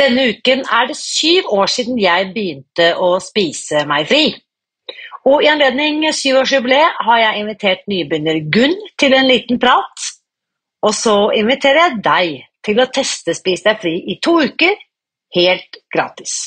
Denne uken er det syv år siden jeg begynte å spise meg fri. Og i anledning syvårsjubileet har jeg invitert nybegynner Gunn til en liten prat. Og så inviterer jeg deg til å teste Spis deg fri i to uker, helt gratis.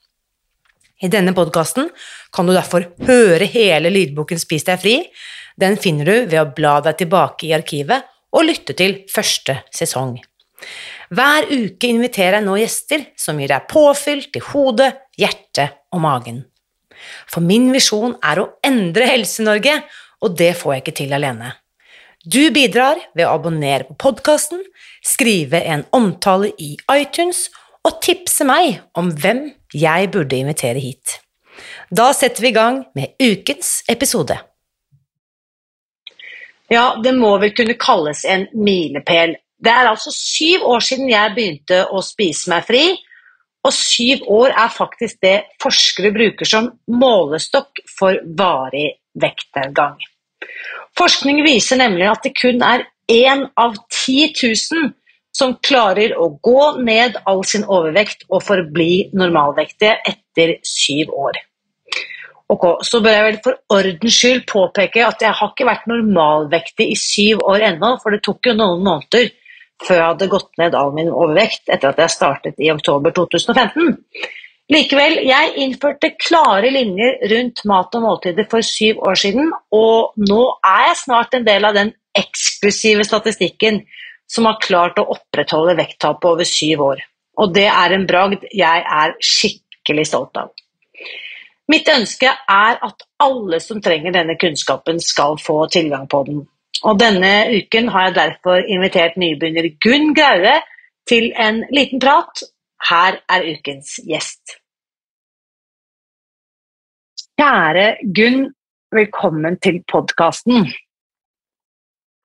I denne podkasten kan du derfor høre hele lydboken Spis deg fri, den finner du ved å bla deg tilbake i arkivet og lytte til første sesong. Hver uke inviterer jeg nå gjester som gir deg påfyll til hodet, hjertet og magen. For min visjon er å endre Helse-Norge, og det får jeg ikke til alene. Du bidrar ved å abonnere på podkasten, skrive en omtale i iTunes tipse meg om hvem jeg burde invitere hit. Da setter vi i gang med ukens episode. Ja, det må vel kunne kalles en milepæl. Det er altså syv år siden jeg begynte å spise meg fri, og syv år er faktisk det forskere bruker som målestokk for varig vektnedgang. Forskning viser nemlig at det kun er én av 10 000 som klarer å gå ned all sin overvekt og forbli normalvektige etter syv år. Ok, Så bør jeg vel for ordens skyld påpeke at jeg har ikke vært normalvektig i syv år ennå, for det tok jo noen måneder før jeg hadde gått ned all min overvekt etter at jeg startet i oktober 2015. Likevel, jeg innførte klare linjer rundt mat og måltider for syv år siden, og nå er jeg snart en del av den eksklusive statistikken som har klart å opprettholde vekttapet over syv år. Og det er en bragd jeg er skikkelig stolt av. Mitt ønske er at alle som trenger denne kunnskapen, skal få tilgang på den. Og denne uken har jeg derfor invitert nybegynner Gunn Graue til en liten prat. Her er ukens gjest. Kjære Gunn, velkommen til podkasten.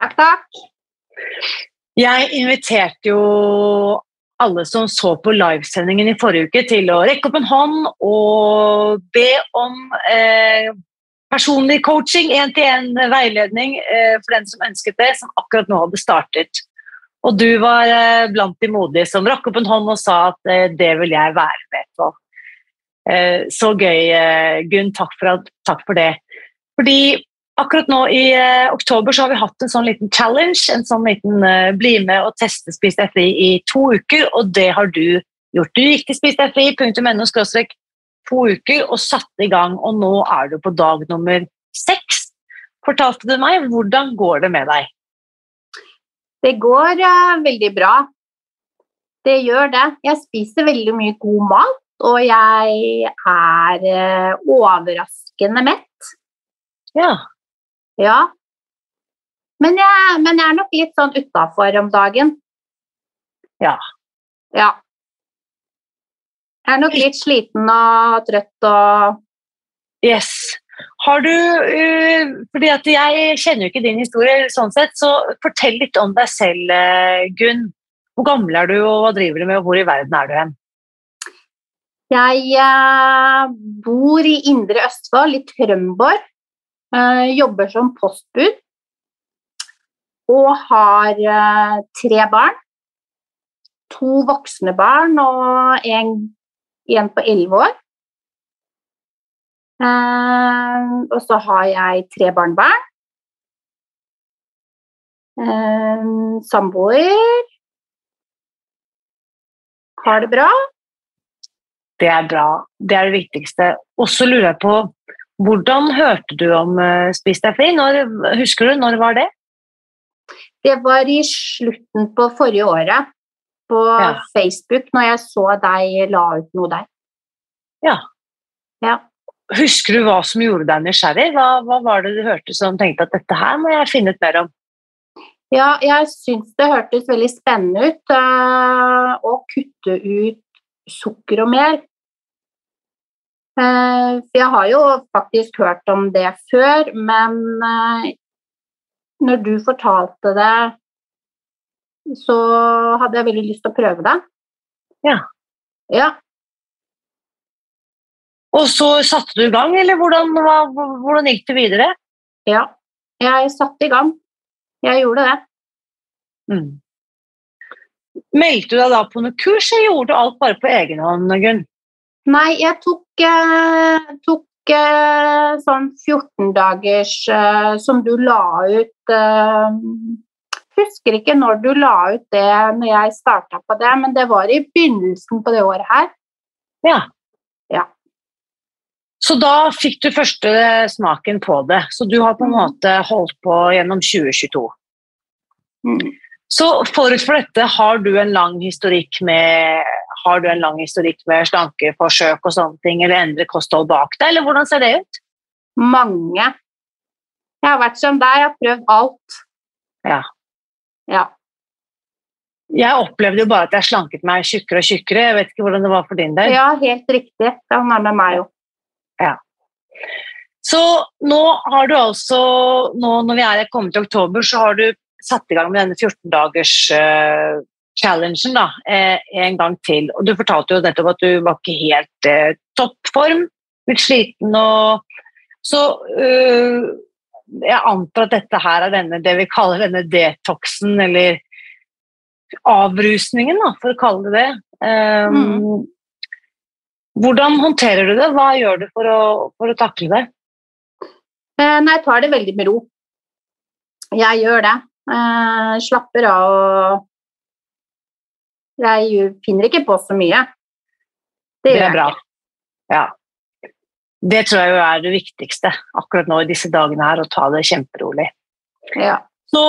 Takk, takk. Jeg inviterte jo alle som så på livesendingen i forrige uke, til å rekke opp en hånd og be om eh, personlig coaching, én-til-én-veiledning eh, for den som ønsket det, som akkurat nå hadde startet. Og du var eh, blant de modige som rakk opp en hånd og sa at eh, det vil jeg være med på. Eh, så gøy, eh, Gunn. Takk takk for det. Fordi Akkurat nå i eh, oktober så har vi hatt en sånn liten challenge, en sånn liten eh, bli med og teste Spis deg fri i to uker, og det har du gjort. Du gikk til spisdegfri.no to uker og satte i gang, og nå er du på dag nummer seks. Fortalte du meg, hvordan går det med deg? Det går uh, veldig bra. Det gjør det. Jeg spiser veldig mye god mat, og jeg er uh, overraskende mett. Ja. Ja. Men jeg, men jeg er nok litt sånn utafor om dagen. Ja. Ja. Jeg er nok litt sliten og trøtt og Yes. Har du uh, fordi at Jeg kjenner jo ikke din historie, sånn sett, så fortell litt om deg selv, uh, Gunn. Hvor gammel er du, og hva driver du med, og hvor i verden er du hen? Jeg uh, bor i Indre Østfold, i Trømborg. Uh, jobber som postbud og har uh, tre barn. To voksne barn og en, en på elleve år. Uh, og så har jeg tre barnebarn. Samboer. Har det bra. Det er bra. Det er det viktigste. Og så lurer jeg på hvordan hørte du om uh, Spis deg fri? Når, husker du, når var det? Det var i slutten på forrige året. På ja. Facebook, når jeg så deg la ut noe der. Ja. ja. Husker du hva som gjorde deg nysgjerrig? Hva, hva, var det du hørte som tenkte at dette her må jeg finne ut mer om? Ja, jeg syns det hørtes veldig spennende ut eh, å kutte ut sukker og mel. Eh, for jeg har jo faktisk hørt om det før, men eh, når du fortalte det, så hadde jeg veldig lyst til å prøve det. Ja. Ja, Og så satte du i gang, eller hvordan, hvordan gikk det videre? ja. Jeg satte i gang. Jeg gjorde det. Mm. Meldte du deg da på noe kurs, eller gjorde du alt bare på egen hånd, Gunn? Nei, jeg tok, eh, tok eh, sånn 14 dagers eh, som du la ut eh, Husker ikke når du la ut det når jeg starta på det, men det var i begynnelsen på det året her. Ja. Ja. Så da fikk du første smaken på det. Så du har på en Mm. måte holdt på gjennom 2022. Mm. Så forut for dette, har du en lang historikk med har du en lang historikk med slankeforsøk og sånne ting, eller endre kosthold bak deg, eller hvordan ser det ut? Mange. Jeg har vært som deg, jeg har prøvd alt. Ja. Ja. Jeg opplevde jo bare at jeg slanket meg tjukkere og tjukkere. Jeg vet ikke hvordan det var for din del. ja, helt riktig. Det var med meg òg. Så nå har du altså, nå når vi er kommet til oktober, så har du satt i gang med denne 14-dagers uh, challengen da, eh, en gang til. Og du fortalte jo nettopp at du var ikke helt eh, toppform, litt sliten og Så øh, jeg antar at dette her er denne, det vi kaller denne detoxen, eller avrusningen, da, for å kalle det det. Um, Hvordan håndterer du det? Hva gjør du for å, for å takle det? Eh, Nei, jeg tar det veldig med ro. Jeg gjør det. Eh, slapper av og Jeg finner ikke på så mye. Det, Det er bra. Ja. Det tror jeg er det viktigste akkurat nå i disse dagene her, å ta det kjemperolig. Ja. Så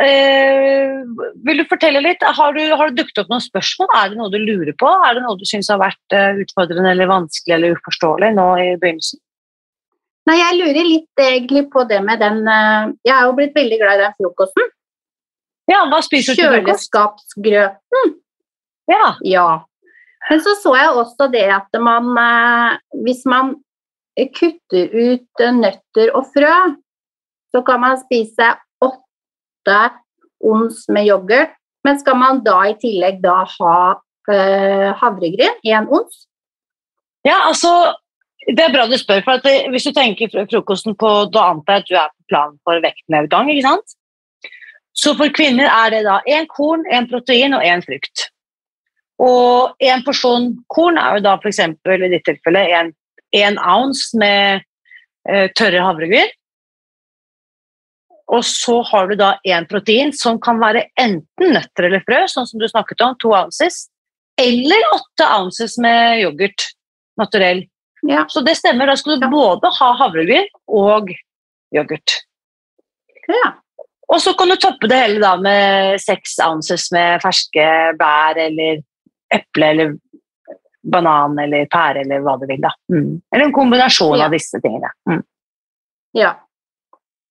eh, vil du fortelle litt, har, du, har du dukket opp noen spørsmål? Er det noe du lurer på? Er det noe du syns har vært eh, utfordrende eller vanskelig eller uforståelig nå i begynnelsen? Nei, jeg lurer litt egentlig på det med den eh, Jeg er jo blitt veldig glad i den frokosten. Ja, hva spiser du til frokost? Kjøleskapsgrøt. Ja. Ja. Men så så jeg også det at man eh, Hvis man kutter ut nøtter og frø, så kan man spise åtte ons med yoghurt. Men skal man da i tillegg da ha eh, havregryn, én ons? ja, altså Det er bra du spør, for at hvis du tenker frokosten på Da antar jeg at du er på plan for vektnedgang, ikke sant? Så for kvinner er det da én korn, én protein og én frukt. Og en porsjon korn er jo da f.eks. i ditt tilfelle en, en ounce med eh, tørre havregryn. Og så har du da én protein som kan være enten nøtter eller frø, sånn som du snakket om, to ounces, eller åtte ounces med yoghurt naturell. Ja. Så det stemmer, da skal du Ja. både ha havregryn og yoghurt. ja. Og så kan du toppe det hele da med seks ounces med ferske bær eller eple eller banan eller pære eller hva du vil. da. Mm. Eller en kombinasjon Ja. av disse tingene. Mm. ja.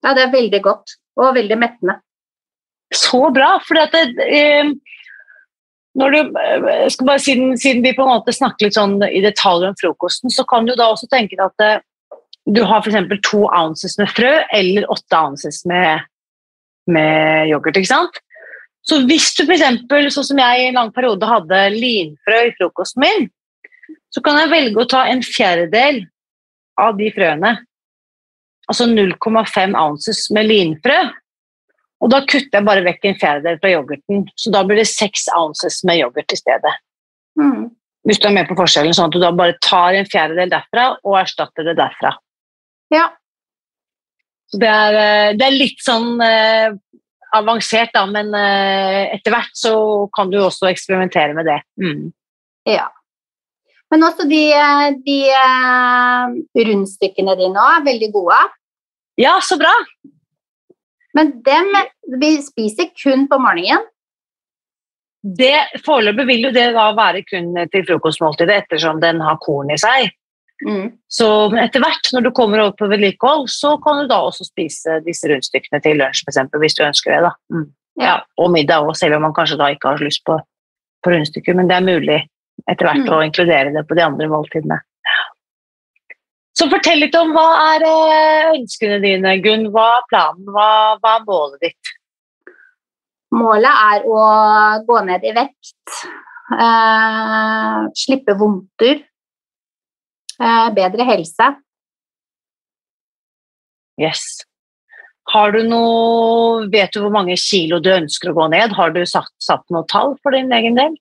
Ja, det er veldig godt. Og veldig mettende. Så bra! For at det, eh, når du, skal bare, siden, siden vi på en måte snakker litt sånn i detalj om frokosten, så kan du da også tenke deg at eh, du har f.eks. to ounces med frø eller åtte ounces med, med yoghurt. ikke sant? Så hvis du f.eks., sånn som jeg i en lang periode hadde linfrø i frokosten min, så kan jeg velge å ta en fjerdedel av de frøene, altså 0,5 ounces med linfrø, og da kutter jeg bare vekk en fjerdedel fra yoghurten, så da blir det 6 ounces med yoghurt i stedet. Mm. Hvis du er med på forskjellen, sånn at du da bare tar en fjerdedel derfra og erstatter det derfra. Ja. Så det er, eh, det er litt sånn eh, avansert, da, men uh, etter hvert så kan du også eksperimentere med det. Mm. ja. Men også de, de eh, rundstykkene dine òg er veldig gode. Ja, så bra! Men dem vi spiser kun på morgenen. Det Foreløpig vil jo det da være kun til frokostmåltidet, ettersom den har korn i seg. Mm. Så etter hvert, når du kommer over på vedlikehold, så kan du da også spise disse rundstykkene til lunsj, eksempel, hvis du ønsker det. da. Mm. Ja, og middag òg, selv om man kanskje da ikke har lyst på, på rundstykker. Men det er mulig etter hvert Mm. å inkludere det på de andre måltidene. Så fortell litt om hva er eh, ønskene dine, Gunn? Hva er planen? Hva, hva er målet ditt? Målet er å gå ned i vekt, eh, slippe vondter, bedre helse. Yes. Har du noe Vet du hvor mange kilo du ønsker å gå ned? Har du satt, satt noe tall for din egen del?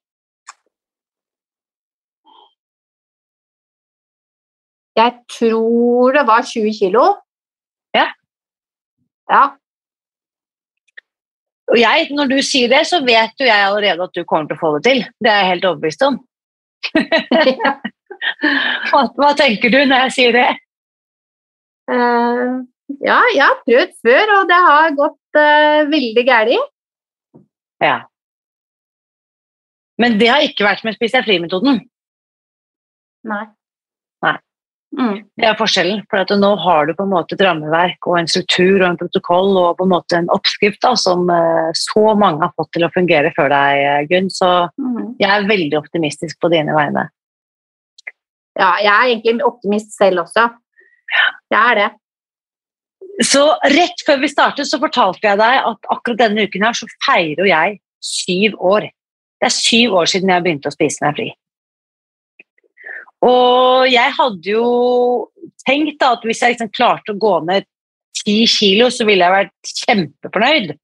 Jeg tror det var 20 kilo. Ja. Ja. Og jeg, når du sier det, så vet jo jeg allerede at du kommer til å få det til. Det er jeg helt overbevist om. Hva, hva tenker du når jeg sier det? Uh, ja, jeg har prøvd før, og det har gått uh, veldig galt. Ja. Men det har ikke vært med Spis deg fri-metoden. Nei. Nei. Mm. Det er forskjellen. For at nå har du på en måte et rammeverk og en struktur og en protokoll og på en måte en oppskrift da, som eh, så mange har fått til å fungere før deg, Gunn. Så Mm. jeg er veldig optimistisk på dine vegne. Ja, jeg er egentlig optimist selv også. Jeg er det. Så rett før vi startet, så fortalte jeg deg at akkurat denne uken her så feirer jeg syv år. Det er syv år siden jeg begynte å spise meg fri. Og jeg hadde jo tenkt at hvis jeg liksom klarte å gå ned ti kilo, så ville jeg vært kjempefornøyd.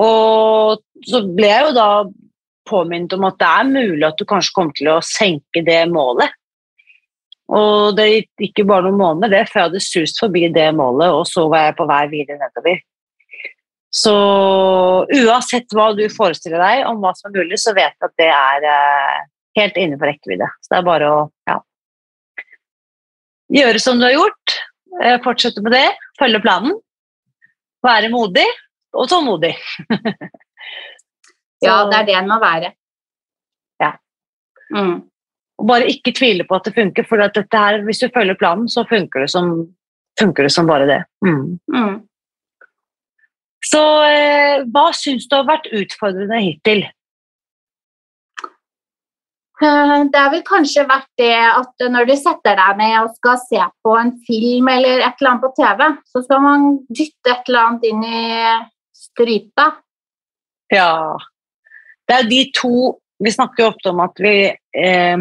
Og så ble jeg jo da påminnet om at det er mulig at du kanskje kommer til å senke det målet. Og det gikk ikke bare noen måneder det før jeg hadde sust forbi det målet, og så var jeg på vei videre nedover. Så uansett hva du forestiller deg om hva som er mulig, så vet du at det er eh, helt innenfor rekkevidde. Så det er bare å ja, gjøre som du har gjort, eh, fortsette med det, følge planen, være modig og tålmodig. Ja, det er det en må være. Ja. Mm. Og bare ikke tvile på at det funker, for at dette her, hvis du følger planen, så funker det som, funker det som bare det. Mm. Mm. Så eh, hva syns du har vært utfordrende hittil? Eh, Det har vel kanskje vært det at når du setter deg ned og skal se på en film eller et eller annet på TV, så skal man dytte et eller annet inn i strypa. Ja, det er de to Vi snakker jo ofte om at vi, eh,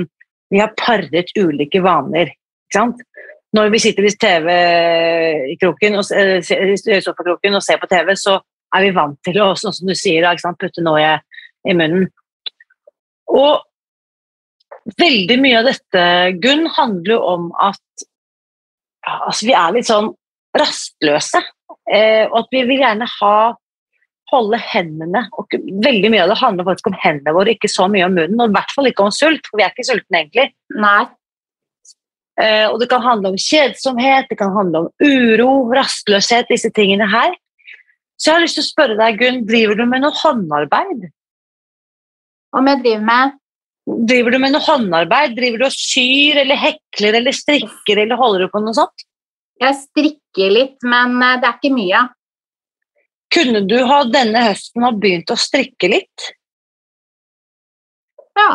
vi har paret ulike vaner. Ikke sant? Når vi sitter i TV-kroken og, eh, og ser på TV, så er vi vant til å sånn som du sier, ikke sant? putte noe i, munnen. Og veldig mye av dette, Gunn, handler jo om at altså, vi er litt sånn rastløse. Eh, og at vi vil gjerne ha holde hendene og Veldig mye av det handler faktisk om hendene våre, ikke så mye om munnen. Og i hvert fall ikke om sult, for vi er ikke sultne egentlig. Nei. Eh, og det kan handle om kjedsomhet, det kan handle om uro, rastløshet, disse tingene her. Så jeg har lyst til å spørre deg, Gunn, driver du med noe håndarbeid? Om jeg driver med Driver du med noe håndarbeid? Driver du og syr eller hekler eller strikker eller holder du på noe sånt? Jeg strikker litt, men eh, det er ikke mye. Kunne du ha denne høsten ha begynt å strikke litt? Ja.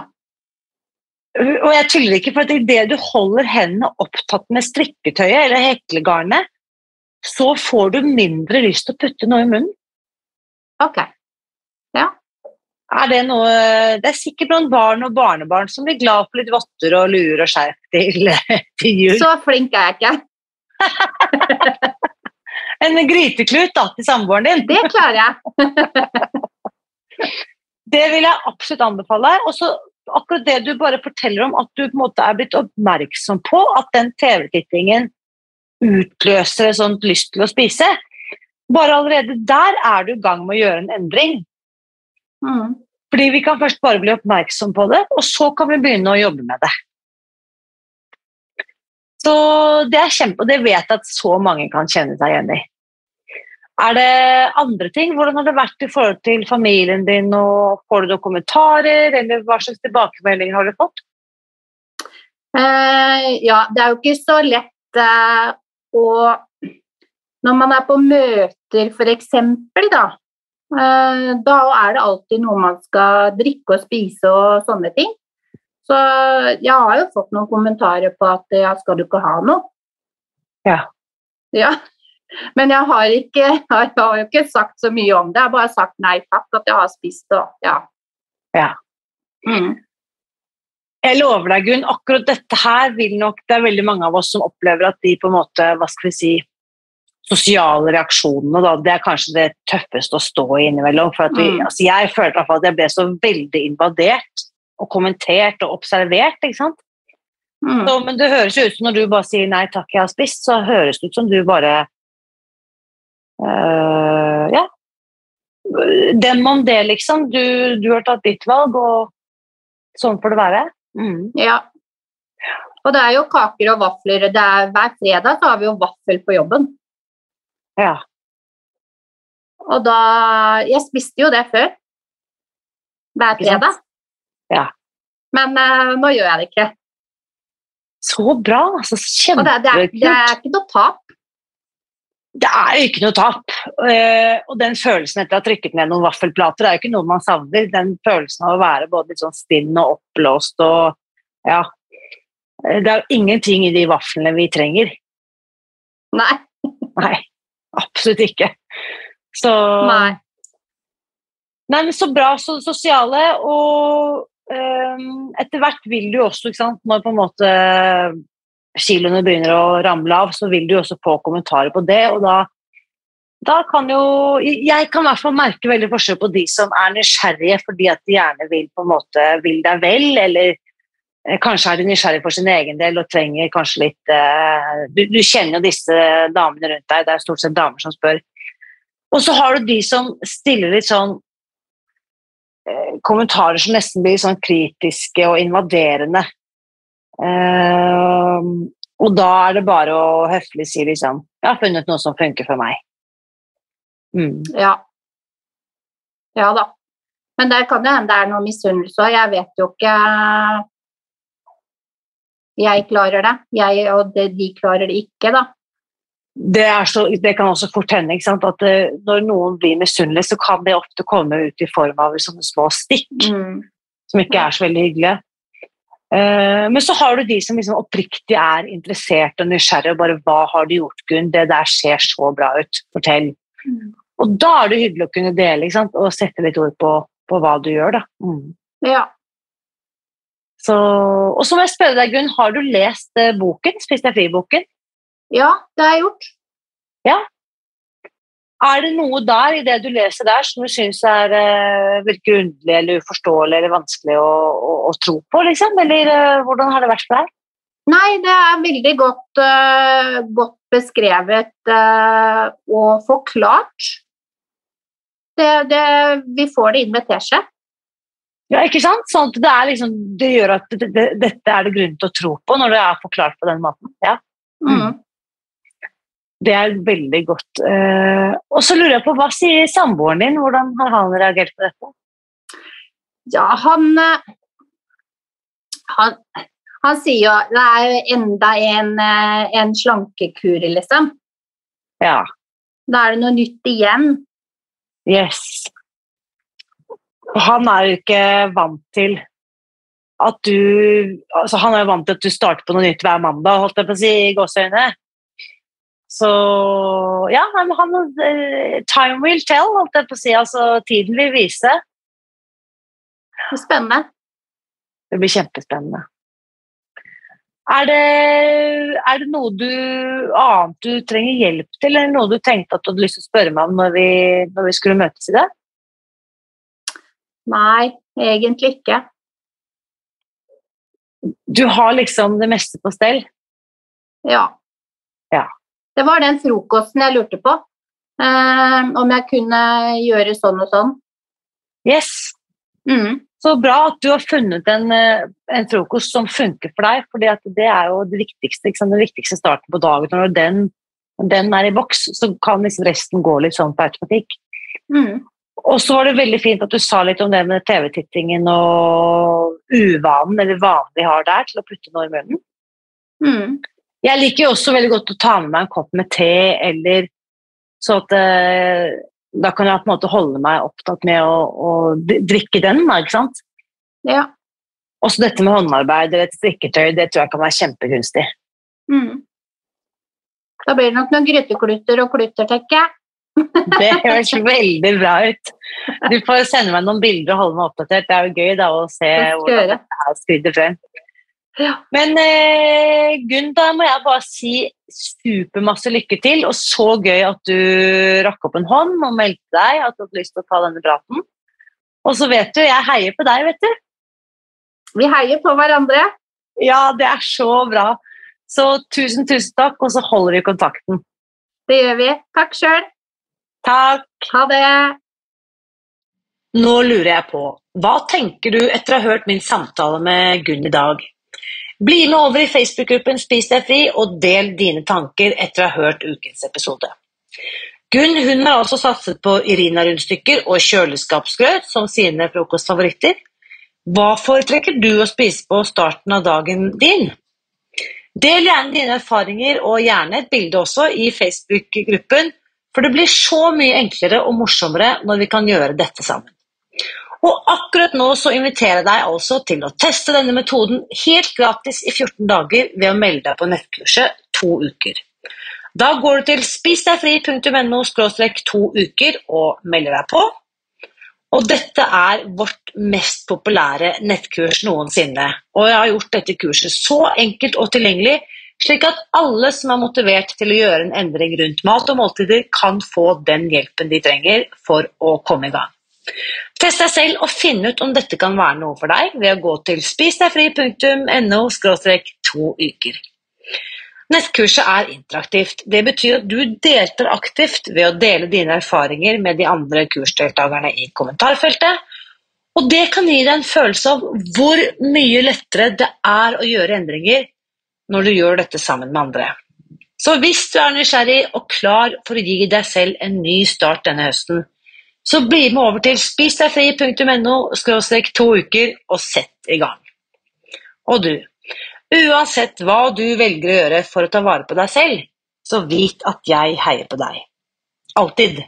Og jeg tuller ikke, for at idet du holder hendene opptatt med strikketøyet eller heklegarnet, så får du mindre lyst til å putte noe i munnen. Ok. Er det noe Det er sikkert noen barn og barnebarn som blir glad for litt votter og luer og skjerf til, til jul. Så flink er jeg ikke. En gryteklut da, til samboeren din. Det klarer jeg. Det vil jeg absolutt anbefale. Og så akkurat det du bare forteller om, at du på en måte er blitt oppmerksom på at den TV-tittingen utløser et sånt lyst til å spise. Bare allerede der er du i gang med å gjøre en endring. Mm. Fordi vi kan først bare bli oppmerksom på det, og så kan vi begynne å jobbe med det. Så det er kjempe, og det vet jeg at så mange kan kjenne seg igjen i. Er det andre ting? Hvordan har det vært i forhold til familien din? og Får du noen kommentarer, eller hva slags tilbakemeldinger har du fått? Eh, ja, det er jo ikke så lett eh, å Når man er på møter, eksempel, da, Eh, Da er det alltid noe man skal drikke og spise og sånne ting. Så jeg har jo fått noen kommentarer på at ja, skal du ikke ha noe? Ja. Ja. Men jeg har, ikke, jeg har jo ikke sagt så mye om det. Jeg har bare sagt nei takk, at jeg har spist og ja. Ja. Mm. Jeg lover deg, Gunn, akkurat dette her vil nok Det er veldig mange av oss som opplever at de på en måte, hva skal vi si Sosiale reaksjonene, da, det er kanskje det tøffeste å stå i innimellom. For vi, Mm. altså jeg følte at jeg ble så veldig invadert og kommentert og observert. ikke sant? Mm. Så, men det høres jo ut som når du bare sier 'nei takk, jeg har spist', så høres det ut som du bare øh, Ja. Dem om det, liksom. Du, du har tatt ditt valg, og sånn får det være. Mm. Ja. Og det er jo kaker og vafler. Det er, hver fredag så har vi jo vaffel på jobben. Ja. Og da Jeg spiste jo det før. Hver fredag. Ja. Men uh, nå gjør jeg det ikke. Så bra! altså Og det, det, er, det er ikke noe tap. Det er jo ikke noe tap. Eh, og den følelsen etter å ha trykket ned noen vaffelplater er jo ikke noe man savner. Den følelsen av å være både litt sånn stinn og oppblåst og Ja. Eh, Det er jo ingenting i de vaflene vi trenger. Nei. Nei, absolutt ikke. Så Nei. Nei, men så bra så sosiale, og um, etter hvert vil du også, ikke sant, når på en måte kiloene begynner å ramle av, så vil du også få kommentarer på det, og da, da kan jo Jeg kan i hvert fall merke veldig forskjell på de som er nysgjerrige fordi at de gjerne vil på en måte vil deg vel, eller eh, kanskje er de nysgjerrige for sin egen del og trenger kanskje litt eh, du, du kjenner jo disse damene rundt deg, det er stort sett damer som spør. Og så har du de som stiller litt sånn eh, kommentarer som nesten blir sånn kritiske og invaderende. Eh, og da er det bare å høflig si liksom Jeg har funnet noe som funker for meg. Mm. Ja. Ja da. Men det kan jo hende det er noe misunnelse òg. Jeg vet jo ikke Jeg klarer det, jeg, og det, de klarer det ikke, da. Det, er så, det kan også fort hende at eh, når noen blir misunnelig, så kan det ofte komme ut i form av sånne små stikk. Mm. som ikke er så veldig hyggelige. Eh, men så har du de som liksom oppriktig er interessert og nysgjerrig og bare 'Hva har du gjort, Gunn? Det der ser så bra ut. Fortell.' Mm. Og da er det hyggelig å kunne dele ikke sant? og sette litt ord på, på hva du gjør. da. Mm. Ja. Så, og så må jeg spørre deg, Gunn, har du lest eh, boken? Spis deg fri-boken? ja, det har jeg gjort. Er det noe der i det du leser der som du syns er, eh, virker underlig eller uforståelig eller vanskelig å, å, å tro på? liksom? Eller eh, hvordan har det vært for deg? Nei, det er veldig godt, uh, godt beskrevet uh, og forklart. Det, det, vi får det inn med teskje. Ja, ikke sant? Sånn det, er liksom, det gjør at det, det, dette er det grunn til å tro på når det er forklart på den måten. Ja, Mm. Det er veldig godt. Eh, og så lurer jeg på, Hva sier samboeren din? Hvordan har han reagert på dette? Ja, han, eh, han Han sier jo det er jo enda en, eh, en slankekur, liksom. Ja, Da er det noe nytt igjen. yes. Han er jo ikke vant til at du altså Han er jo vant til at du starter på noe nytt hver mandag, holdt jeg på å si, i gåseøyne. Så ja, han, han, eh, time will tell, holdt jeg på å si. Altså, tiden vil vise. Spennende. Det blir kjempespennende. Er det, er det noe du, annet du trenger hjelp til, eller noe du tenkte at du hadde lyst til å spørre meg om når vi, når vi skulle møtes i det? Nei, egentlig ikke. Du har liksom det meste på stell. Ja. Ja. Det var den frokosten jeg lurte på. Eh, om jeg kunne gjøre sånn og sånn. Yes! Mm. Så bra at du har funnet en, eh, en frokost som funker for deg, for det er jo det viktigste, den viktigste starten på dagen. Når den, når den er i boks, så kan liksom resten gå litt sånn på automatikk. Mm. Og så var det veldig fint at du sa litt om det med TV-tittingen og uvanen, eller vanen vi har der, til å putte noe i munnen. Mm. Jeg liker jo også veldig godt å ta med meg en kopp med te, eller så at eh, da kan jeg på en måte holde meg opptatt med å, å drikke den, da, ikke sant? Ja. Også dette med håndarbeid eller et strikketøy, det tror jeg kan være kjempegunstig. Mm. Da blir det nok noen gryteklutter og klutter, tenker jeg. Det høres veldig bra ut. Du får sende meg noen bilder og holde meg oppdatert. Det er jo gøy da å se hvordan dette her skrider frem. Ja. Men eh, Gunn, da må jeg bare si supermasse lykke til, og så gøy at du rakk opp en hånd og meldte deg at du hadde lyst til å ta denne praten. Og så vet du, jeg heier på deg, vet du. Vi heier på hverandre. Ja, det er så bra. Så tusen, tusen takk, og så holder vi kontakten. Det gjør vi. Takk sjøl. Takk. Ha det. Nå lurer jeg på, hva tenker du etter å ha hørt min samtale med Gunn i dag? Bli med over i Facebook-gruppen Spis deg fri, og del dine tanker etter å ha hørt ukens episode. Gunn hun har altså satset på Irina-rundstykker og kjøleskapsgrøt som sine frokostfavoritter. Hva foretrekker du å spise på starten av dagen din? Del gjerne dine erfaringer og gjerne et bilde også i Facebook-gruppen, for det blir så mye enklere og morsommere når vi kan gjøre dette sammen. Og akkurat nå så inviterer jeg deg altså til å teste denne metoden helt gratis i 14 dager ved å melde deg på nettkurset to uker. Da går du til spisdegfri.no to uker og melder deg på. Og dette er vårt mest populære nettkurs noensinne. Og jeg har gjort dette kurset så enkelt og tilgjengelig, slik at alle som er motivert til å gjøre en endring rundt mat og måltider, kan få den hjelpen de trenger for å komme i gang. Test deg selv og finn ut om dette kan være noe for deg ved å gå til spisdegfri.no to uker. Nettkurset er interaktivt. Det betyr at du deltar aktivt ved å dele dine erfaringer med de andre kursdeltakerne i kommentarfeltet. Og det kan gi deg en følelse av hvor mye lettere det er å gjøre endringer når du gjør dette sammen med andre. Så hvis du er nysgjerrig og klar for å gi deg selv en ny start denne høsten, så bli med over til spisdegfri.no to uker og sett i gang. Og du, uansett hva du velger å gjøre for å ta vare på deg selv, så vit at jeg heier på deg. Alltid.